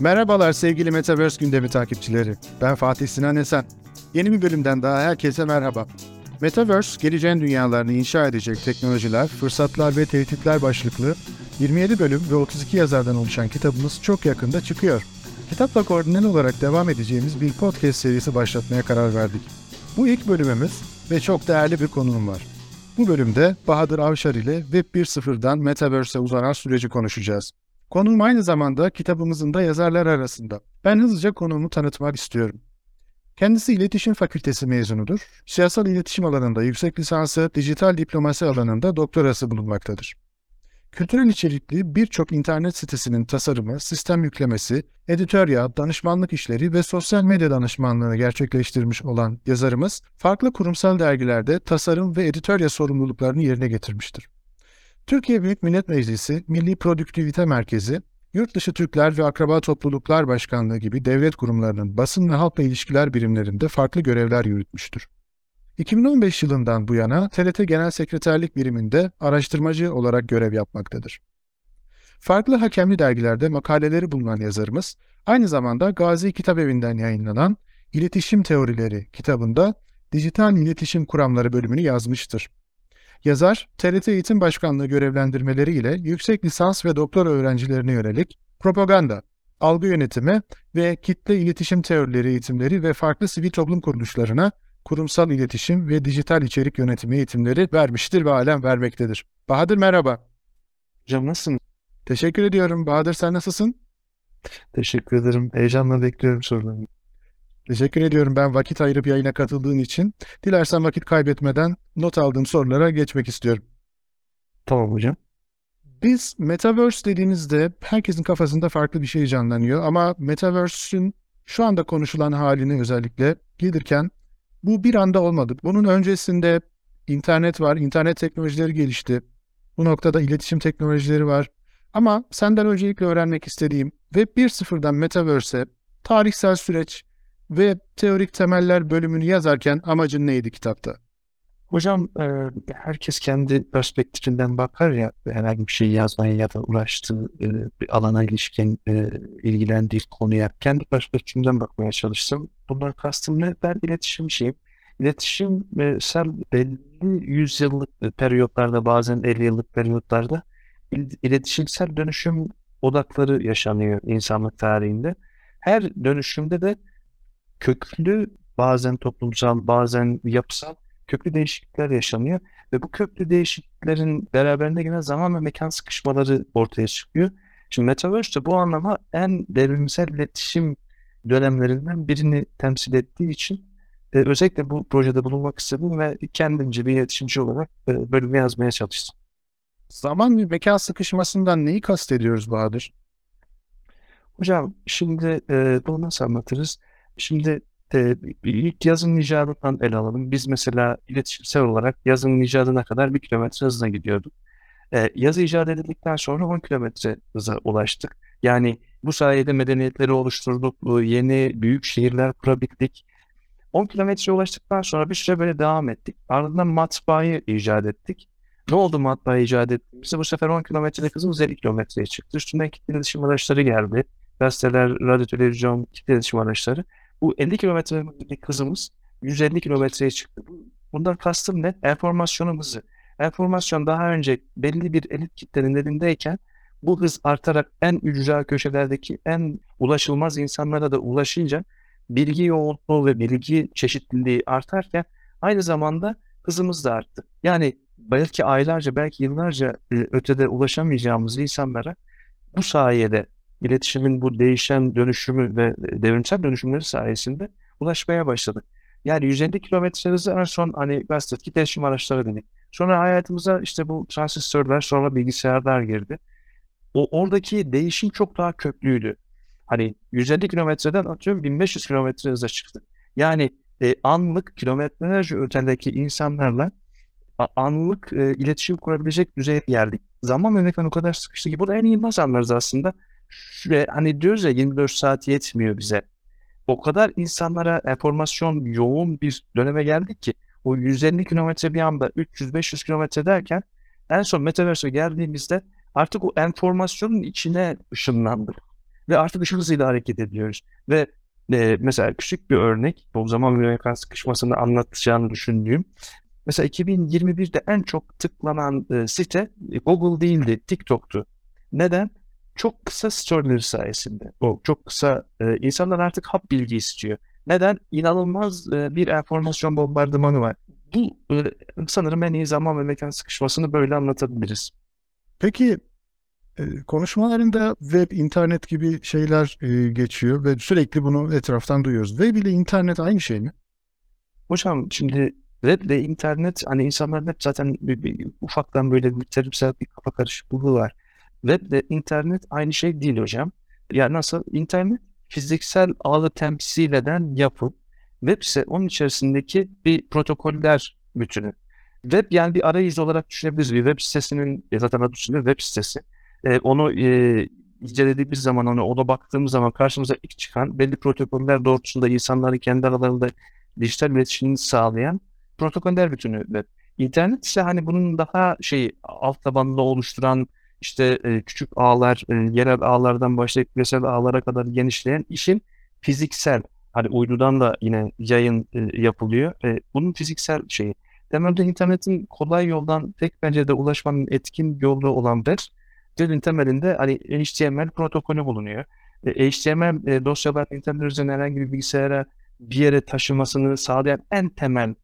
Merhabalar sevgili Metaverse gündemi takipçileri. Ben Fatih Sinan Esen. Yeni bir bölümden daha herkese merhaba. Metaverse, geleceğin dünyalarını inşa edecek teknolojiler, fırsatlar ve tehditler başlıklı 27 bölüm ve 32 yazardan oluşan kitabımız çok yakında çıkıyor. Kitapla koordineli olarak devam edeceğimiz bir podcast serisi başlatmaya karar verdik. Bu ilk bölümümüz ve çok değerli bir konuğum var. Bu bölümde Bahadır Avşar ile Web 1.0'dan Metaverse'e uzanan süreci konuşacağız. Konuğum aynı zamanda kitabımızın da yazarlar arasında. Ben hızlıca konuğumu tanıtmak istiyorum. Kendisi İletişim Fakültesi mezunudur. Siyasal iletişim alanında yüksek lisansı, dijital diplomasi alanında doktorası bulunmaktadır. Kültürel içerikli birçok internet sitesinin tasarımı, sistem yüklemesi, editörya, danışmanlık işleri ve sosyal medya danışmanlığını gerçekleştirmiş olan yazarımız, farklı kurumsal dergilerde tasarım ve editörya sorumluluklarını yerine getirmiştir. Türkiye Büyük Millet Meclisi Milli Produktivite Merkezi, Yurtdışı Türkler ve Akraba Topluluklar Başkanlığı gibi devlet kurumlarının basın ve halkla ilişkiler birimlerinde farklı görevler yürütmüştür. 2015 yılından bu yana TRT Genel Sekreterlik Biriminde araştırmacı olarak görev yapmaktadır. Farklı hakemli dergilerde makaleleri bulunan yazarımız, aynı zamanda Gazi Kitap Evi'nden yayınlanan İletişim Teorileri kitabında Dijital İletişim Kuramları bölümünü yazmıştır. Yazar, TRT Eğitim Başkanlığı görevlendirmeleriyle yüksek lisans ve doktora öğrencilerine yönelik propaganda, algı yönetimi ve kitle iletişim teorileri eğitimleri ve farklı sivil toplum kuruluşlarına kurumsal iletişim ve dijital içerik yönetimi eğitimleri vermiştir ve halen vermektedir. Bahadır merhaba. Hocam nasılsın? Teşekkür ediyorum. Bahadır sen nasılsın? Teşekkür ederim. Heyecanla bekliyorum sorularını. Teşekkür ediyorum ben vakit ayırıp yayına katıldığın için. Dilersen vakit kaybetmeden not aldığım sorulara geçmek istiyorum. Tamam hocam. Biz Metaverse dediğimizde herkesin kafasında farklı bir şey canlanıyor ama Metaverse'ün şu anda konuşulan halini özellikle gelirken bu bir anda olmadı. Bunun öncesinde internet var, internet teknolojileri gelişti. Bu noktada iletişim teknolojileri var. Ama senden öncelikle öğrenmek istediğim Web 1.0'dan Metaverse'e tarihsel süreç, ve teorik temeller bölümünü yazarken amacın neydi kitapta? Hocam e, herkes kendi perspektifinden bakar ya herhangi bir şey yazmaya ya da uğraştığı e, bir alana ilişkin e, ilgilendiği konuya kendi perspektifimden bakmaya çalıştım. Bunlar kastım ne? Ben iletişimciyim. İletişimsel belli yüzyıllık periyotlarda bazen 50 yıllık periyotlarda iletişimsel dönüşüm odakları yaşanıyor insanlık tarihinde. Her dönüşümde de köklü bazen toplumsal bazen yapısal köklü değişiklikler yaşanıyor ve bu köklü değişikliklerin beraberinde gelen zaman ve mekan sıkışmaları ortaya çıkıyor. Şimdi Metaverse de bu anlama en devrimsel iletişim dönemlerinden birini temsil ettiği için e, özellikle bu projede bulunmak istedim ve kendimce bir iletişimci olarak e, bölümü yazmaya çalıştım. Zaman ve mekan sıkışmasından neyi kastediyoruz Bahadır? Hocam şimdi e, bunu nasıl anlatırız? Şimdi e, ilk yazın icadından ele alalım. Biz mesela iletişimsel olarak yazın icadına kadar bir kilometre hızına gidiyorduk. E, yazı icat edildikten sonra 10 kilometre hıza ulaştık. Yani bu sayede medeniyetleri oluşturduk, yeni büyük şehirler kurabildik. 10 kilometreye ulaştıktan sonra bir süre böyle devam ettik. Ardından matbaayı icat ettik. Ne oldu matbaayı icat ettiğimizde? Bu sefer 10 kilometrelik hızımız 50 kilometreye çıktı. Üstünden kitle iletişim araçları geldi. Gazeteler, radyo, televizyon, kitle iletişim araçları. Bu 50 kilometrelik hızımız 150 kilometreye çıktı. Bundan kastım ne? Enformasyonun hızı. Enformasyon daha önce belli bir elit kitlenin elindeyken bu hız artarak en ücra köşelerdeki en ulaşılmaz insanlara da ulaşınca bilgi yoğunluğu ve bilgi çeşitliliği artarken aynı zamanda hızımız da arttı. Yani belki aylarca belki yıllarca e, ötede ulaşamayacağımız insanlara bu sayede iletişimin bu değişen dönüşümü ve devrimsel dönüşümleri sayesinde ulaşmaya başladık. Yani 150 kilometre hızı en son hani gazetedeki iletişim araçları dedik. Sonra hayatımıza işte bu transistörler sonra bilgisayarlar girdi. O oradaki değişim çok daha köklüydü. Hani 150 kilometreden atıyorum 1500 kilometre hıza çıktı. Yani e, anlık kilometrelerce ötedeki insanlarla anlık e, iletişim kurabilecek düzeye geldik. Zaman mekan o kadar sıkıştı ki bu da en iyi anlarız aslında ve hani diyoruz ya 24 saat yetmiyor bize. O kadar insanlara enformasyon yoğun bir döneme geldik ki o 150 kilometre bir anda 300-500 kilometre derken en son Metaverse'e geldiğimizde artık o enformasyonun içine ışınlandık. ve artık ışık hızıyla hareket ediyoruz. Ve e, mesela küçük bir örnek, o zaman bir mekan sıkışmasını anlatacağını düşündüğüm. Mesela 2021'de en çok tıklanan e, site e, Google değildi, TikTok'tu. Neden? Çok kısa storyleri sayesinde. O çok kısa, e, insanlar artık hap bilgi istiyor. Neden? İnanılmaz e, bir enformasyon bombardımanı var. Bu e, sanırım en iyi zaman ve mekan sıkışmasını böyle anlatabiliriz. Peki e, konuşmalarında web, internet gibi şeyler e, geçiyor ve sürekli bunu etraftan duyuyoruz. Web ile internet aynı şey mi? Hocam şimdi web ile internet hani insanların hep zaten bir, bir, ufaktan böyle bir terimsel bir kafa karışıklığı var. Web ile internet aynı şey değil hocam. Yani nasıl? İnternet fiziksel ağı temsil eden yapı. Web ise onun içerisindeki bir protokoller bütünü. Web yani bir arayüz olarak düşünebiliriz. Bir web sitesinin zaten adı üstünde web sitesi. E, onu e, incelediğimiz zaman onu ona baktığımız zaman karşımıza ilk çıkan belli protokoller doğrultusunda insanların kendi aralarında dijital iletişimini sağlayan protokoller bütünü web. İnternet ise hani bunun daha şey alt tabanında oluşturan işte e, küçük ağlar, e, yerel ağlardan başlayıp küresel ağlara kadar genişleyen işin fiziksel, hani uydudan da yine yayın e, yapılıyor. E, bunun fiziksel şeyi. Temelde internetin kolay yoldan tek pencerede ulaşmanın etkin yolu olan web, webin temelinde hani HTML protokolü bulunuyor. E, HTML e, dosyalar internet üzerinden herhangi bir bilgisayara bir yere taşımasını sağlayan en temel,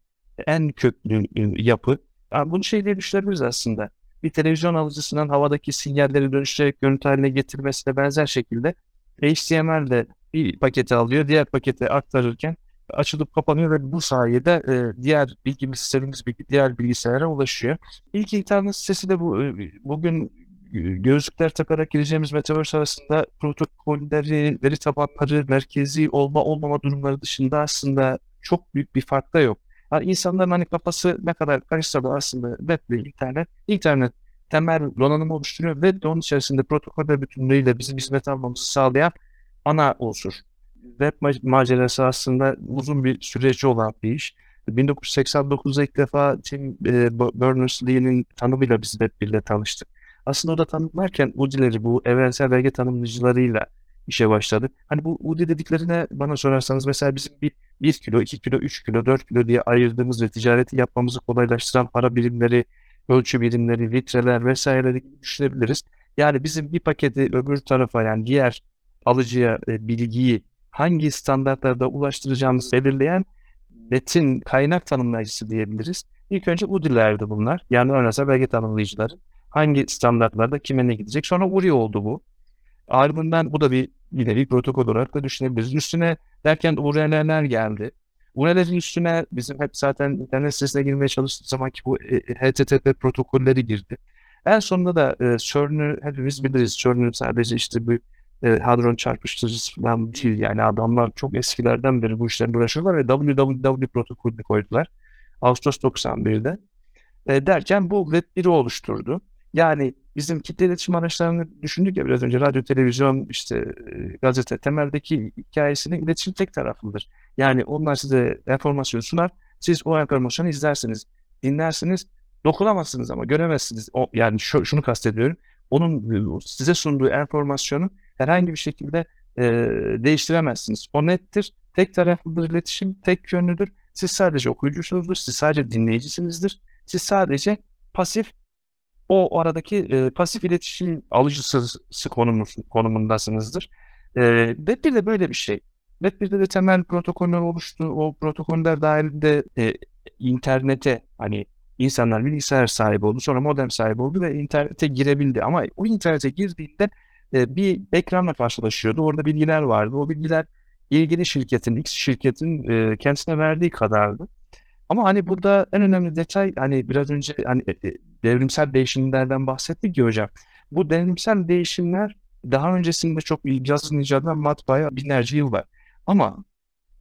en köklü e, yapı. Yani bunu şey diye düşünebiliriz aslında bir televizyon alıcısının havadaki sinyalleri dönüştürerek görüntü haline getirmesine benzer şekilde HTML'de bir paketi alıyor, diğer pakete aktarırken açılıp kapanıyor ve bu sayede e, diğer bilgimiz sistemimiz diğer bilgisayara ulaşıyor. İlk internet sitesi de bu e, bugün gözlükler takarak gireceğimiz Metaverse arasında protokolleri, veri tabanları, merkezi olma olmama durumları dışında aslında çok büyük bir fark da yok. Yani insanların hani kafası ne kadar karışsa da aslında web ve internet, internet temel donanımı oluşturuyor ve onun içerisinde protokoller bütünlüğüyle bizim hizmet almamızı sağlayan ana unsur. Web macerası aslında uzun bir süreci olan bir iş. 1989'da ilk defa Tim e, Berners-Lee'nin tanımıyla biz web ile tanıştık. Aslında orada tanımlarken UDI'leri bu evrensel belge tanımlayıcılarıyla işe başladık. Hani bu UDI dediklerine bana sorarsanız mesela bizim bir 1 kilo, 2 kilo, 3 kilo, 4 kilo diye ayırdığımız ve ticareti yapmamızı kolaylaştıran para birimleri, ölçü birimleri, litreler vesaire gibi düşünebiliriz. Yani bizim bir paketi öbür tarafa yani diğer alıcıya e, bilgiyi hangi standartlarda ulaştıracağımızı belirleyen metin kaynak tanımlayıcısı diyebiliriz. İlk önce UDI'lerdi bunlar. Yani örneğin belge tanımlayıcıları. Hangi standartlarda kime ne gidecek? Sonra URI oldu bu. Ardından bu da bir yine bir protokol olarak da düşünebiliriz. Üstüne derken URL'ler geldi. URL'lerin üstüne bizim hep zaten internet sitesine girmeye çalıştığımız zaman ki bu e, e, HTTP protokolleri girdi. En sonunda da e, CERN'ü hepimiz biliriz. CERN'ün sadece işte bu e, hadron çarpıştırıcısı falan değil. Yani adamlar çok eskilerden beri bu işlerle uğraşıyorlar ve www protokolünü koydular. Ağustos 91'de. E, derken bu Web 1'i oluşturdu. Yani bizim kitle iletişim araçlarını düşündük ya biraz önce radyo, televizyon, işte e, gazete temeldeki hikayesinin iletişim tek taraflıdır. Yani onlar size enformasyon sunar, siz o enformasyonu izlersiniz, dinlersiniz, dokunamazsınız ama göremezsiniz. O, yani şu, şunu kastediyorum, onun size sunduğu enformasyonu herhangi bir şekilde e, değiştiremezsiniz. O nettir, tek taraflıdır iletişim, tek yönlüdür. Siz sadece okuyucusunuzdur, siz sadece dinleyicisinizdir. Siz sadece pasif o aradaki e, pasif iletişim alıcısı konumundasınızdır. E, Web1 de böyle bir şey. Web1'de de temel protokoller oluştu. O protokoller dahilinde e, internete hani insanlar bilgisayar sahibi oldu. Sonra modem sahibi oldu ve internete girebildi. Ama o internete girdiğinde e, bir ekranla karşılaşıyordu. Orada bilgiler vardı. O bilgiler ilgili şirketin, X şirketin e, kendisine verdiği kadardı. Ama hani burada en önemli detay hani biraz önce hani e, e, devrimsel değişimlerden bahsettik ya hocam. Bu devrimsel değişimler daha öncesinde çok yazın icadından matbaaya binlerce yıl var. Ama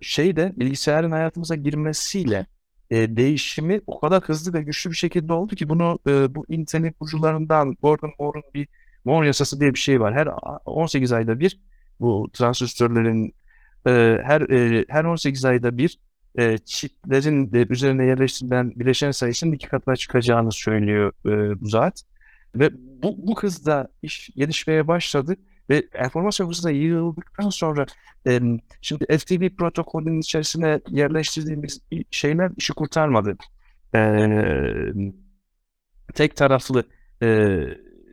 şeyde bilgisayarın hayatımıza girmesiyle e, değişimi o kadar hızlı ve güçlü bir şekilde oldu ki bunu e, bu internet kurucularından Gordon Moore'un bir Moore yasası diye bir şey var. Her 18 ayda bir bu transistörlerin e, her e, her 18 ayda bir e, çiplerin de üzerine yerleştirilen bileşen sayısının iki katına çıkacağını söylüyor e, bu zat. Ve bu, bu hızda iş gelişmeye başladı Ve enformasyon hızına yığıldıktan sonra e, şimdi FTP protokolünün içerisine yerleştirdiğimiz şeyler işi kurtarmadı. E, tek taraflı e,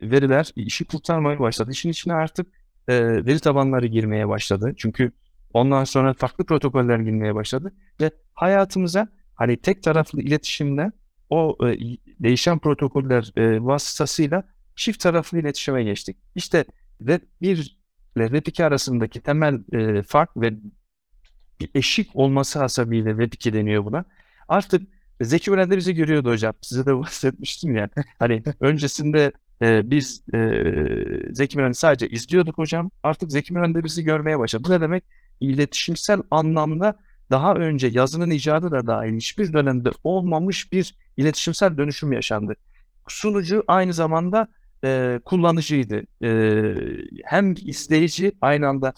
veriler işi kurtarmaya başladı. İşin içine artık e, veri tabanları girmeye başladı. Çünkü ondan sonra farklı protokoller girmeye başladı ve hayatımıza hani tek taraflı iletişimde o e, değişen protokoller e, vasıtasıyla çift taraflı iletişime geçtik. İşte Web 1 ile Web 2 arasındaki temel e, fark ve bir eşik olması hasebiyle Web 2 deniyor buna. Artık Zeki Müren de bizi görüyordu hocam. Size de bahsetmiştim ya. Hani öncesinde e, biz e, Zeki Müren'i sadece izliyorduk hocam. Artık Zeki Müren de bizi görmeye başladı. Bu ne demek? İletişimsel anlamda daha önce yazının icadı da dahil hiçbir dönemde olmamış bir iletişimsel dönüşüm yaşandı. Sunucu aynı zamanda e, kullanıcıydı. E, hem izleyici aynı anda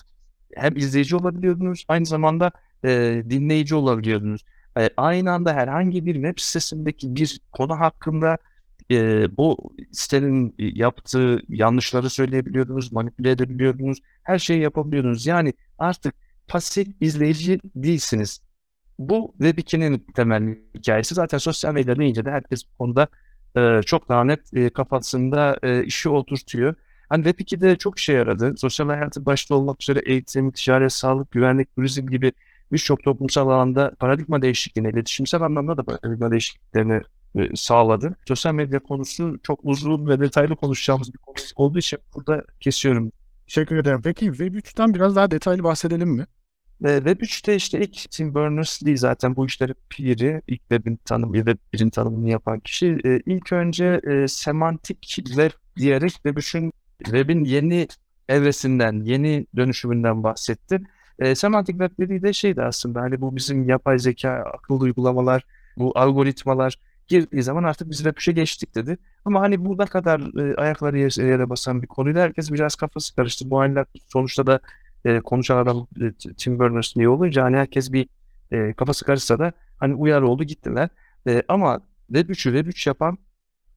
hem izleyici olabiliyordunuz aynı zamanda e, dinleyici olabiliyordunuz. E, aynı anda herhangi bir web sitesindeki bir konu hakkında e, bu sitenin yaptığı yanlışları söyleyebiliyordunuz, manipüle edebiliyordunuz, her şeyi yapabiliyordunuz. Yani artık pasif izleyici değilsiniz. Bu Web2'nin temel hikayesi. Zaten sosyal medya deyince de herkes bu konuda e, çok daha net e, kafasında e, işi oturtuyor. Hani Web2'de çok işe yaradı. Sosyal hayatı başta olmak üzere eğitim, ticaret, sağlık, güvenlik, turizm gibi birçok toplumsal alanda paradigma değişikliğini, iletişimsel anlamda da paradigma değişikliklerini e, sağladı. Sosyal medya konusu çok uzun ve detaylı konuşacağımız bir konu olduğu için burada kesiyorum. Teşekkür ederim. Peki Web3'ten biraz daha detaylı bahsedelim mi? Web 3'te işte ilk Tim Berners-Lee zaten bu işleri piri, ilk web'in tanımı, web 1'in tanımını yapan kişi. E, ilk önce e, semantik web diyerek Web 3'ün web'in yeni evresinden, yeni dönüşümünden bahsetti. E, semantik web dediği de şeydi aslında hani bu bizim yapay zeka, akıllı uygulamalar, bu algoritmalar girdiği zaman artık biz Web 3'e geçtik dedi. Ama hani bu ne kadar e, ayakları yere, yere basan bir konuyla herkes biraz kafası karıştı. Bu haller sonuçta da e, konuşan adam e, Tim Berners-Lee olunca hani herkes bir e, kafası karışsa da hani uyar oldu gittiler. E, ama Web3'ü Web 3 yapan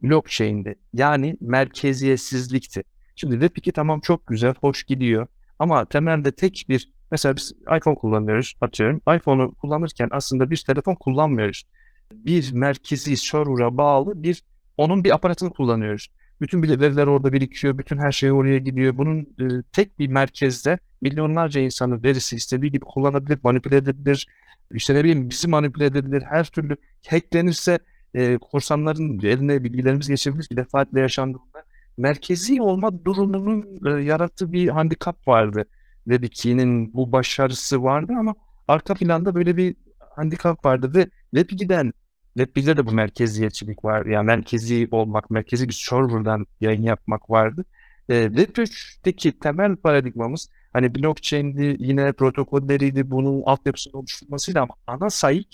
blockchain'di. Yani merkeziyetsizlikti. Şimdi Web 2 tamam çok güzel, hoş gidiyor. Ama temelde tek bir mesela biz iPhone kullanıyoruz atıyorum. iPhone'u kullanırken aslında bir telefon kullanmıyoruz. Bir merkezi server'a bağlı bir onun bir aparatını kullanıyoruz. Bütün veriler orada birikiyor, bütün her şey oraya gidiyor. Bunun e, tek bir merkezde milyonlarca insanın verisi istediği gibi kullanabilir, manipüle edebilir. İşte ne bileyim bizi manipüle edebilir. Her türlü hacklenirse e, korsanların eline bilgilerimiz geçebilir. Bir defaatle yaşandığında merkezi olma durumunun e, yarattığı bir handikap vardı. Web2'nin bu başarısı vardı ama arka planda böyle bir handikap vardı ve Web2'den Web1'de de bu merkeziyetçilik var. Yani merkezi olmak, merkezi bir serverdan yayın yapmak vardı. E, Web3'teki temel paradigmamız hani blockchain'di, yine protokolleriydi, bunun altyapısını oluşturmasıyla ama ana sahip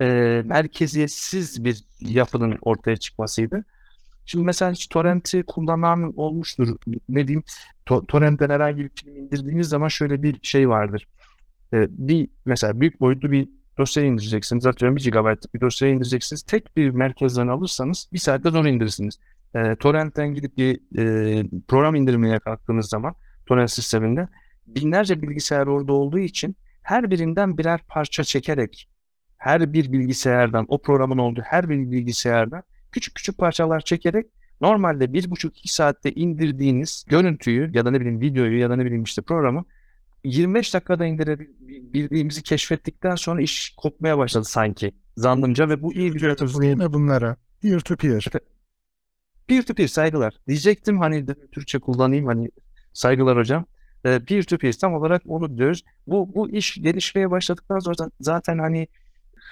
e, merkeziyetsiz bir yapının ortaya çıkmasıydı. Şimdi mesela hiç torrent'i kullanan olmuştur. Ne diyeyim? To- torrent'ten herhangi bir film indirdiğiniz zaman şöyle bir şey vardır. Ee, bir mesela büyük boyutlu bir dosya indireceksiniz. Atıyorum 1 GB bir dosya indireceksiniz. Tek bir merkezden alırsanız bir saatte zor indirirsiniz. E, torrent'ten gidip bir e, program indirmeye kalktığınız zaman torrent sisteminde binlerce bilgisayar orada olduğu için her birinden birer parça çekerek her bir bilgisayardan o programın olduğu her bir bilgisayardan küçük küçük parçalar çekerek normalde bir buçuk iki saatte indirdiğiniz görüntüyü ya da ne bileyim videoyu ya da ne bileyim işte programı 25 dakikada indirebildiğimizi keşfettikten sonra iş kopmaya başladı sanki zannımca ve bu iyi bir yönetim değil mi bunlara? Peer to peer. Peer to peer saygılar. Diyecektim hani Türkçe kullanayım hani saygılar hocam. Ee, peer to peer tam olarak onu diyoruz. Bu, bu iş gelişmeye başladıktan sonra zaten hani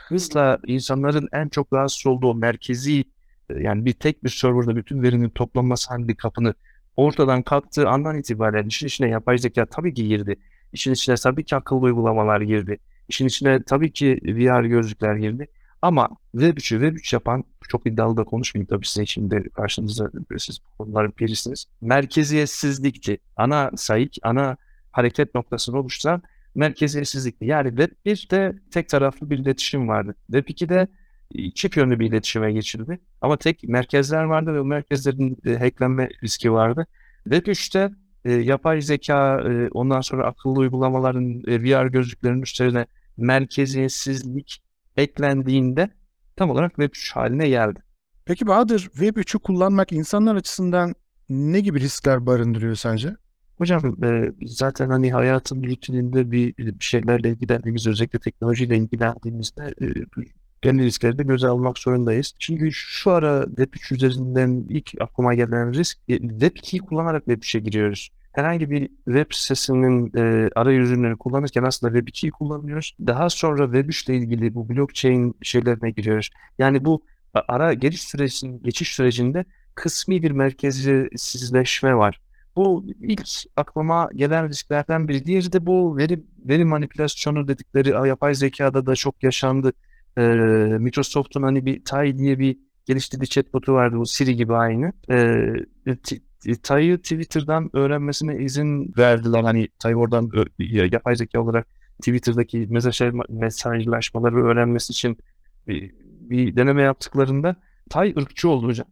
hızla insanların en çok rahatsız olduğu merkezi yani bir tek bir serverda bütün verinin toplanması handikapını ortadan kalktığı andan itibaren işin içine yapay zeka tabii ki girdi. İşin içine tabii ki akıllı uygulamalar girdi. İşin içine tabii ki VR gözlükler girdi. Ama Web3'ü Web3 yapan çok iddialı da konuşmayayım tabii size şimdi karşınızda siz konuların birisiniz. Merkeziyetsizlikti. Ana sayık, ana hareket noktasını oluşturan merkeziyetsizlikti. Yani Web1'de tek taraflı bir iletişim vardı. Web2'de çift yönlü bir iletişime geçildi. Ama tek merkezler vardı ve o merkezlerin e, hacklenme riski vardı. Web 3'te e, yapay zeka, e, ondan sonra akıllı uygulamaların, e, VR gözlüklerin üstlerine merkeziyetsizlik eklendiğinde tam olarak Web 3 haline geldi. Peki Bahadır, Web 3'ü kullanmak insanlar açısından ne gibi riskler barındırıyor sence? Hocam e, zaten hani hayatın rutininde bir, bir şeylerle ilgilendiğimiz, özellikle teknolojiyle ilgilendiğimizde e, genel riskleri de göze almak zorundayız. Çünkü şu ara Web 3 üzerinden ilk aklıma gelen risk e, Web 2'yi kullanarak Web 3'e giriyoruz. Herhangi bir web sitesinin e, arayüzünü kullanırken aslında Web 2'yi kullanıyoruz. Daha sonra Web 3 ile ilgili bu blockchain şeylerine giriyoruz. Yani bu ara giriş sürecinin, geçiş sürecinde kısmi bir merkezsizleşme var. Bu ilk aklıma gelen risklerden biri. Diğeri de bu veri, veri manipülasyonu dedikleri yapay zekada da çok yaşandı. Ee, Microsoft'un hani bir Tai diye bir geliştirdiği chatbot'u vardı. Bu Siri gibi aynı. Ee, Tai'yi Twitter'dan öğrenmesine izin verdiler. Hani Tai oradan yapay zeka olarak Twitter'daki mesaj, mesajlaşmaları öğrenmesi için bir, bir deneme yaptıklarında Tai ırkçı oldu hocam.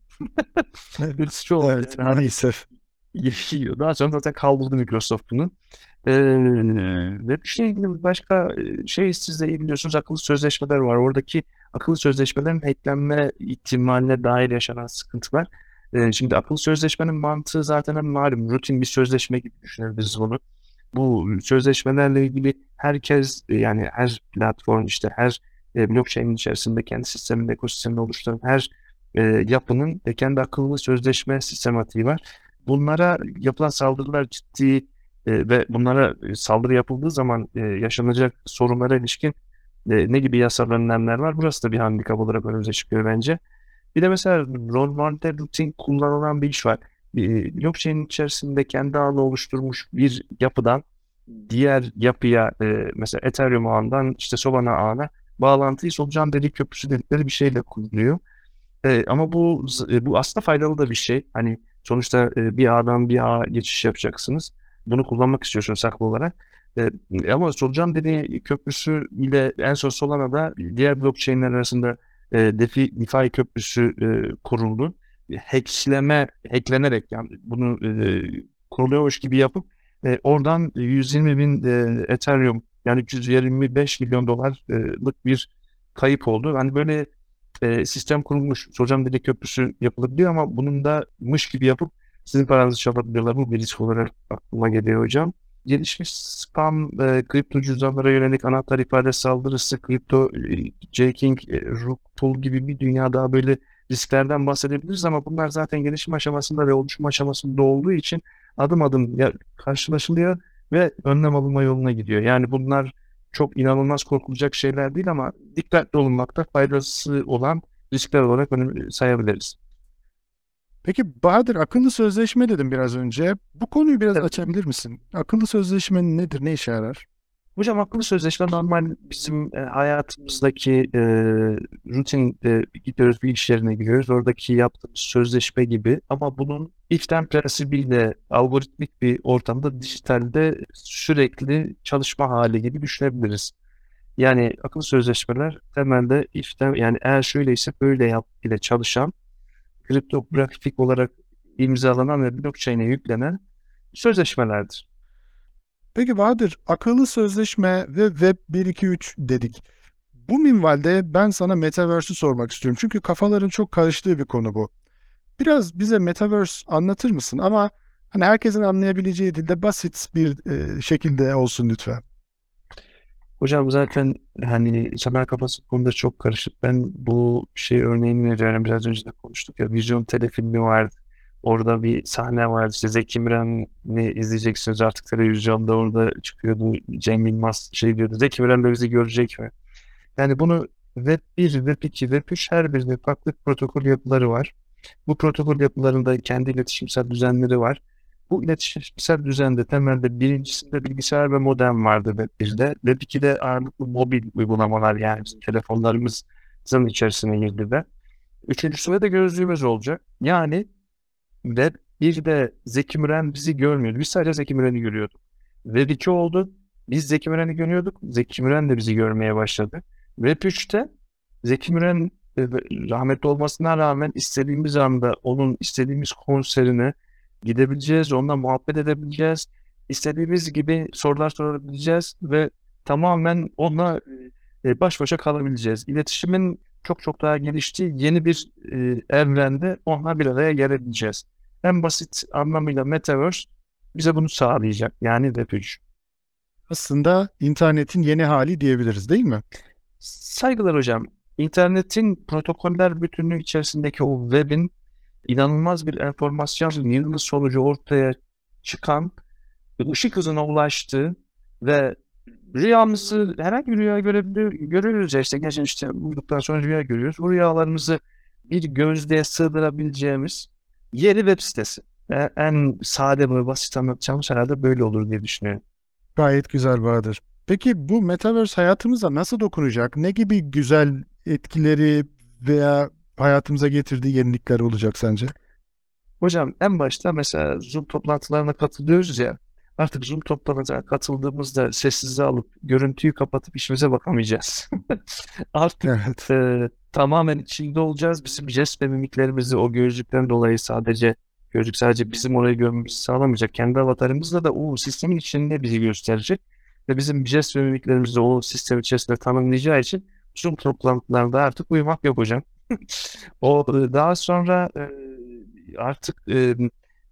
ırkçı oldu. Evet, maalesef yaşıyor. Daha sonra zaten kaldırdı Microsoft bunu. Ee, ve bir şey ilgili başka şey siz de iyi biliyorsunuz akıllı sözleşmeler var. Oradaki akıllı sözleşmelerin hacklenme ihtimaline dair yaşanan sıkıntılar. Ee, şimdi akıllı sözleşmenin mantığı zaten malum rutin bir sözleşme gibi düşünebiliriz bunu. Bu sözleşmelerle ilgili herkes yani her platform işte her e, blockchain içerisinde kendi sisteminde ekosistemini oluşturan her e, yapının e, kendi akıllı sözleşme sistematiği var bunlara yapılan saldırılar ciddi e, ve bunlara e, saldırı yapıldığı zaman e, yaşanacak sorunlara ilişkin e, ne gibi yasal önlemler var? Burası da bir handikap olarak önümüze çıkıyor bence. Bir de mesela normalde rutin kullanılan bir iş var. Bir, blockchain içerisinde kendi ağını oluşturmuş bir yapıdan diğer yapıya e, mesela Ethereum ağından işte Solana ağına bağlantıyı solucan delik köprüsü dedikleri bir şeyle kuruluyor. E, ama bu e, bu aslında faydalı da bir şey. Hani Sonuçta e, bir ağdan bir ağa geçiş yapacaksınız. Bunu kullanmak istiyorsunuz saklı olarak. E, ama solucan dediği köprüsü ile en son Solana'da diğer blockchain'ler arasında e, DeFi, DeFi köprüsü e, kuruldu. Hackleme, hacklenerek yani bunu e, kuruluyormuş gibi yapıp e, oradan 120 bin e, Ethereum yani 125 milyon dolarlık bir kayıp oldu. Hani böyle e, sistem kurulmuş. Hocam dedi köprüsü yapılabiliyor ama bunun da mış gibi yapıp sizin paranızı çalabiliyorlar. Bu bir risk olarak aklıma geliyor hocam. Gelişmiş spam, e, kripto cüzdanlara yönelik anahtar ifade saldırısı, kripto e, jacking, e, rug pull gibi bir dünya daha böyle risklerden bahsedebiliriz ama bunlar zaten gelişim aşamasında ve oluşum aşamasında olduğu için adım adım karşılaşılıyor ve önlem alınma yoluna gidiyor. Yani bunlar çok inanılmaz korkulacak şeyler değil ama dikkatli olunmakta faydası olan riskler olarak sayabiliriz. Peki Bahadır akıllı sözleşme dedim biraz önce. Bu konuyu biraz evet. açabilir misin? Akıllı sözleşme nedir? Ne işe yarar? Hocam akıllı sözleşme normal bizim e, hayatımızdaki e, rutin e, gidiyoruz bir iş yerine giriyoruz. Oradaki yaptığımız sözleşme gibi ama bunun işlem prensibiyle algoritmik bir ortamda dijitalde sürekli çalışma hali gibi düşünebiliriz. Yani akıllı sözleşmeler temelde işlem yani eğer şöyleyse böyle yap ile çalışan kriptografik olarak imzalanan ve blockchain'e yüklenen sözleşmelerdir. Peki Bahadır, akıllı sözleşme ve Web 1.2.3 dedik. Bu minvalde ben sana Metaverse'ü sormak istiyorum. Çünkü kafaların çok karıştığı bir konu bu. Biraz bize Metaverse anlatır mısın? Ama hani herkesin anlayabileceği dilde basit bir e, şekilde olsun lütfen. Hocam zaten hani Samer kafası konuda çok karışık. Ben bu şey örneğini veriyorum. Biraz önce de konuştuk ya. Vizyon telefilmi vardı. Orada bir sahne var işte Zeki Müren'i izleyeceksiniz artık televizyonda orada çıkıyordu Cem Yılmaz şey diyordu Zeki Müren de bizi görecek mi? Yani bunu Web 1, Web 2, Web 3 her birinde farklı protokol yapıları var. Bu protokol yapılarında kendi iletişimsel düzenleri var. Bu iletişimsel düzende temelde birincisinde bilgisayar ve modem vardı Web 1'de. Web 2'de ağırlıklı mobil uygulamalar yani telefonlarımızın içerisine girdi de. Üçüncüsünde de gözlüğümüz olacak. Yani Web 1'de Zeki Müren bizi görmüyordu. Biz sadece Zeki Müren'i görüyorduk. Web 2 oldu. Biz Zeki Müren'i görüyorduk. Zeki Müren de bizi görmeye başladı. Web 3'te Zeki Müren e, rahmetli olmasına rağmen istediğimiz anda onun istediğimiz konserine gidebileceğiz, onunla muhabbet edebileceğiz. İstediğimiz gibi sorular sorabileceğiz ve tamamen onunla e, baş başa kalabileceğiz. İletişimin çok çok daha geliştiği yeni bir e, evrende onunla bir araya gelebileceğiz. En basit anlamıyla Metaverse bize bunu sağlayacak. Yani Web3. Aslında internetin yeni hali diyebiliriz değil mi? Saygılar hocam. İnternetin protokoller bütünlüğü içerisindeki o webin inanılmaz bir enformasyon yığını sonucu ortaya çıkan ışık hızına ulaştığı ve rüyamızı herhangi bir rüya görebiliyor, görüyoruz ya işte geçen işte uyuduktan sonra rüya görüyoruz. Bu rüyalarımızı bir gözlüğe sığdırabileceğimiz yeri web sitesi. Ve en sade ve basit anlatacağımız herhalde böyle olur diye düşünüyorum. Gayet güzel Bahadır. Peki bu Metaverse hayatımıza nasıl dokunacak? Ne gibi güzel etkileri veya hayatımıza getirdiği yenilikler olacak sence? Hocam en başta mesela Zoom toplantılarına katılıyoruz ya. Artık Zoom toplantısına katıldığımızda sessizliği alıp görüntüyü kapatıp işimize bakamayacağız. Artık Evet. e, tamamen içinde olacağız. Bizim jest ve mimiklerimizi o gözlükten dolayı sadece gözlük sadece bizim orayı görmemizi sağlamayacak. Kendi avatarımızla da o sistemin içinde bizi gösterecek. Ve bizim jest ve mimiklerimizi o sistem içerisinde tanımlayacağı için Zoom toplantılarında artık uyumak yok hocam. O e, daha sonra e, artık e,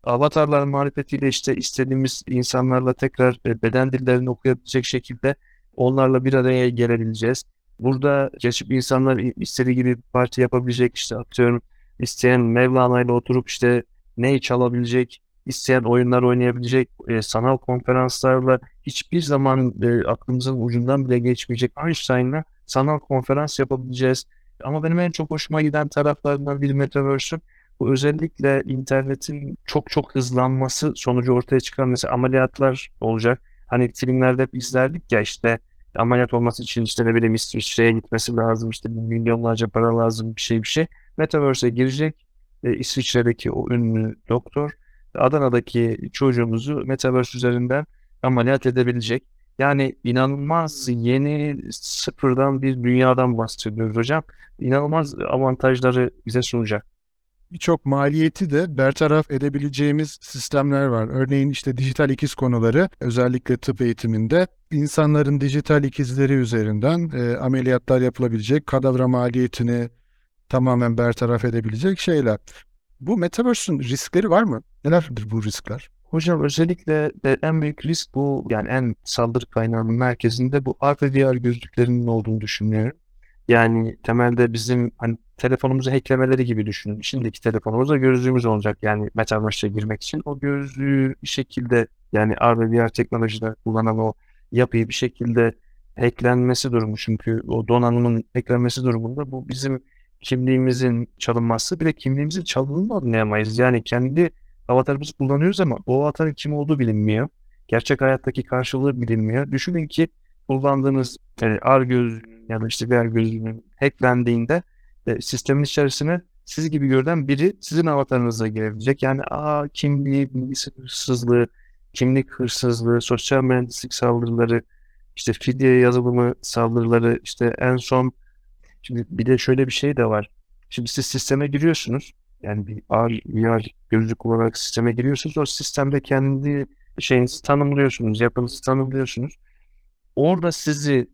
avatarlar marifetiyle işte istediğimiz insanlarla tekrar beden dillerini okuyabilecek şekilde onlarla bir araya gelebileceğiz. Burada geçip insanlar istediği gibi bir parti yapabilecek işte atıyorum isteyen Mevlana ile oturup işte ney çalabilecek, isteyen oyunlar oynayabilecek, sanal konferanslarla hiçbir zaman aklımızın ucundan bile geçmeyecek Einstein'la sanal konferans yapabileceğiz. Ama benim en çok hoşuma giden taraflarından bir Metaverse'ün bu özellikle internetin çok çok hızlanması sonucu ortaya çıkan mesela ameliyatlar olacak. Hani filmlerde hep izlerdik ya işte ameliyat olması için işte ne bileyim İsviçre'ye gitmesi lazım işte milyonlarca para lazım bir şey bir şey. Metaverse'e girecek e, İsviçre'deki o ünlü doktor Adana'daki çocuğumuzu Metaverse üzerinden ameliyat edebilecek. Yani inanılmaz yeni sıfırdan bir dünyadan bahsediyoruz hocam. İnanılmaz avantajları bize sunacak birçok maliyeti de bertaraf edebileceğimiz sistemler var. Örneğin işte dijital ikiz konuları özellikle tıp eğitiminde insanların dijital ikizleri üzerinden e, ameliyatlar yapılabilecek, kadavra maliyetini tamamen bertaraf edebilecek şeyler. Bu Metaverse'ün riskleri var mı? Nelerdir bu riskler? Hocam özellikle en büyük risk bu yani en saldırı kaynağının merkezinde bu AR gözlüklerinin olduğunu düşünüyorum. Yani temelde bizim hani telefonumuzu hacklemeleri gibi düşünün. Şimdiki telefonumuzda gözlüğümüz olacak. Yani Metaverse'e girmek için o gözlüğü bir şekilde yani R ve VR teknolojide kullanan o yapıyı bir şekilde hacklenmesi durumu çünkü o donanımın hacklenmesi durumunda bu bizim kimliğimizin çalınması bir de kimliğimizin çalındığını anlayamayız. Yani kendi avatarımızı kullanıyoruz ama o avatarın kim olduğu bilinmiyor. Gerçek hayattaki karşılığı bilinmiyor. Düşünün ki kullandığınız e, R gözlüğünün ya da işte VR gözlüğünün hacklendiğinde e, sistemin içerisine siz gibi görülen biri sizin avatarınıza girebilecek. Yani aa kimliği, bilgisi hırsızlığı, kimlik hırsızlığı, sosyal mühendislik saldırıları, işte fidye yazılımı saldırıları, işte en son şimdi bir de şöyle bir şey de var. Şimdi siz sisteme giriyorsunuz. Yani bir AR, VR gözlük kullanarak sisteme giriyorsunuz. O sistemde kendi şeyinizi tanımlıyorsunuz, yapınızı tanımlıyorsunuz. Orada sizi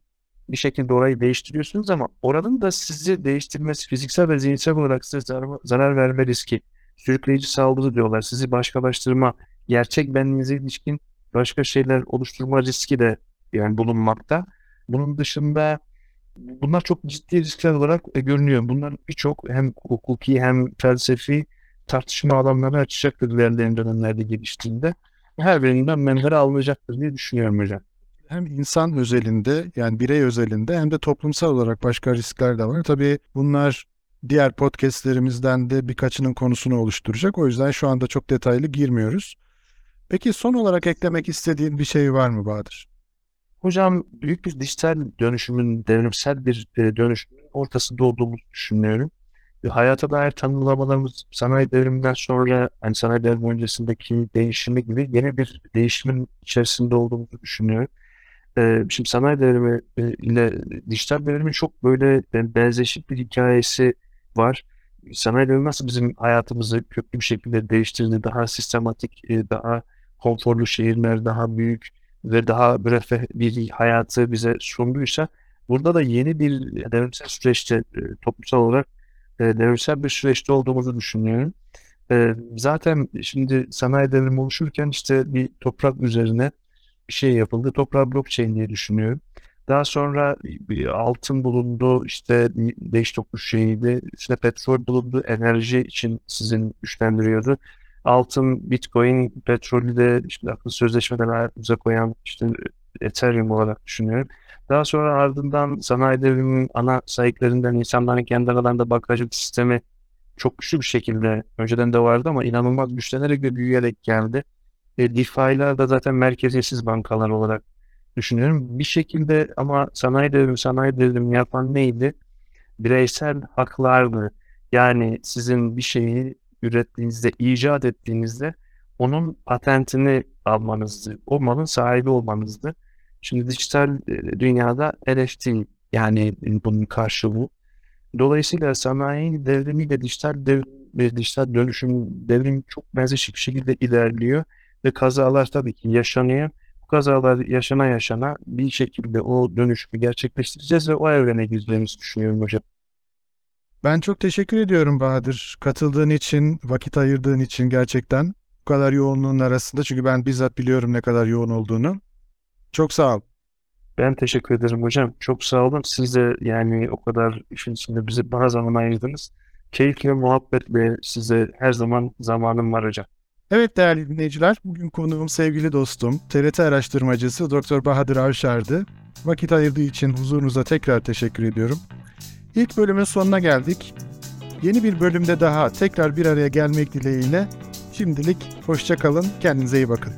bir şekilde orayı değiştiriyorsunuz ama oranın da sizi değiştirmesi fiziksel ve zihinsel olarak size zarar, zarar verme riski, sürükleyici saldırı diyorlar. Sizi başkalaştırma, gerçek benliğinize ilişkin başka şeyler oluşturma riski de yani bulunmakta. Bunun dışında bunlar çok ciddi riskler olarak e, görünüyor. Bunlar birçok hem hukuki hem felsefi tartışma alanları açacaktır ilerleyen dönemlerde geliştiğinde. Her birinden menfere alınacaktır diye düşünüyorum hocam hem insan özelinde yani birey özelinde hem de toplumsal olarak başka riskler de var. Tabii bunlar diğer podcastlerimizden de birkaçının konusunu oluşturacak. O yüzden şu anda çok detaylı girmiyoruz. Peki son olarak eklemek istediğin bir şey var mı Bahadır? Hocam büyük bir dijital dönüşümün, devrimsel bir e, dönüşümün ortasında olduğumuzu düşünüyorum. Hayata dair tanımlamalarımız sanayi devriminden sonra, hani sanayi devrimi öncesindeki değişimi gibi yeni bir değişimin içerisinde olduğumuzu düşünüyorum e, şimdi sanayi devrimi e, ile dijital devrimin çok böyle benzeşik bir hikayesi var. sanayi devrimi nasıl bizim hayatımızı köklü bir şekilde değiştirdi, daha sistematik, e, daha konforlu şehirler, daha büyük ve daha müreffeh bir hayatı bize sunduysa burada da yeni bir devrimsel süreçte e, toplumsal olarak e, devrimsel bir süreçte olduğumuzu düşünüyorum. E, zaten şimdi sanayi devrimi oluşurken işte bir toprak üzerine bir şey yapıldı. Toprağı blockchain diye düşünüyorum. Daha sonra altın bulundu, işte değiş tokuş şeyiydi, işte petrol bulundu, enerji için sizin güçlendiriyordu. Altın, Bitcoin, petrolü de işte akıl sözleşmeden hayatımıza koyan işte Ethereum olarak düşünüyorum. Daha sonra ardından sanayi devriminin ana sahiplerinden insanların kendi aralarında bankacılık sistemi çok güçlü bir şekilde önceden de vardı ama inanılmaz güçlenerek ve büyüyerek geldi. E, DeFi'ler da zaten merkeziyetsiz bankalar olarak düşünüyorum. Bir şekilde ama sanayi devrimi, sanayi devrimi yapan neydi? Bireysel haklardı. Yani sizin bir şeyi ürettiğinizde, icat ettiğinizde onun patentini almanızdı. O malın sahibi olmanızdı. Şimdi dijital e, dünyada NFT yani bunun karşılığı. Dolayısıyla sanayi devrimiyle dijital ve dijital dönüşüm devrim çok benzer bir şekilde ilerliyor ve kazalar tabii ki yaşanıyor. Bu kazalar yaşana yaşana bir şekilde o dönüşümü gerçekleştireceğiz ve o evrene gireceğimizi düşünüyorum hocam. Ben çok teşekkür ediyorum Bahadır. Katıldığın için, vakit ayırdığın için gerçekten bu kadar yoğunluğun arasında. Çünkü ben bizzat biliyorum ne kadar yoğun olduğunu. Çok sağ ol. Ben teşekkür ederim hocam. Çok sağ olun. Siz de yani o kadar işin içinde bizi bana zaman ayırdınız. Keyifli muhabbetle size her zaman zamanım var hocam. Evet değerli dinleyiciler, bugün konuğum sevgili dostum, TRT araştırmacısı Dr. Bahadır Avşar'dı. Vakit ayırdığı için huzurunuza tekrar teşekkür ediyorum. İlk bölümün sonuna geldik. Yeni bir bölümde daha tekrar bir araya gelmek dileğiyle şimdilik hoşça kalın, kendinize iyi bakın.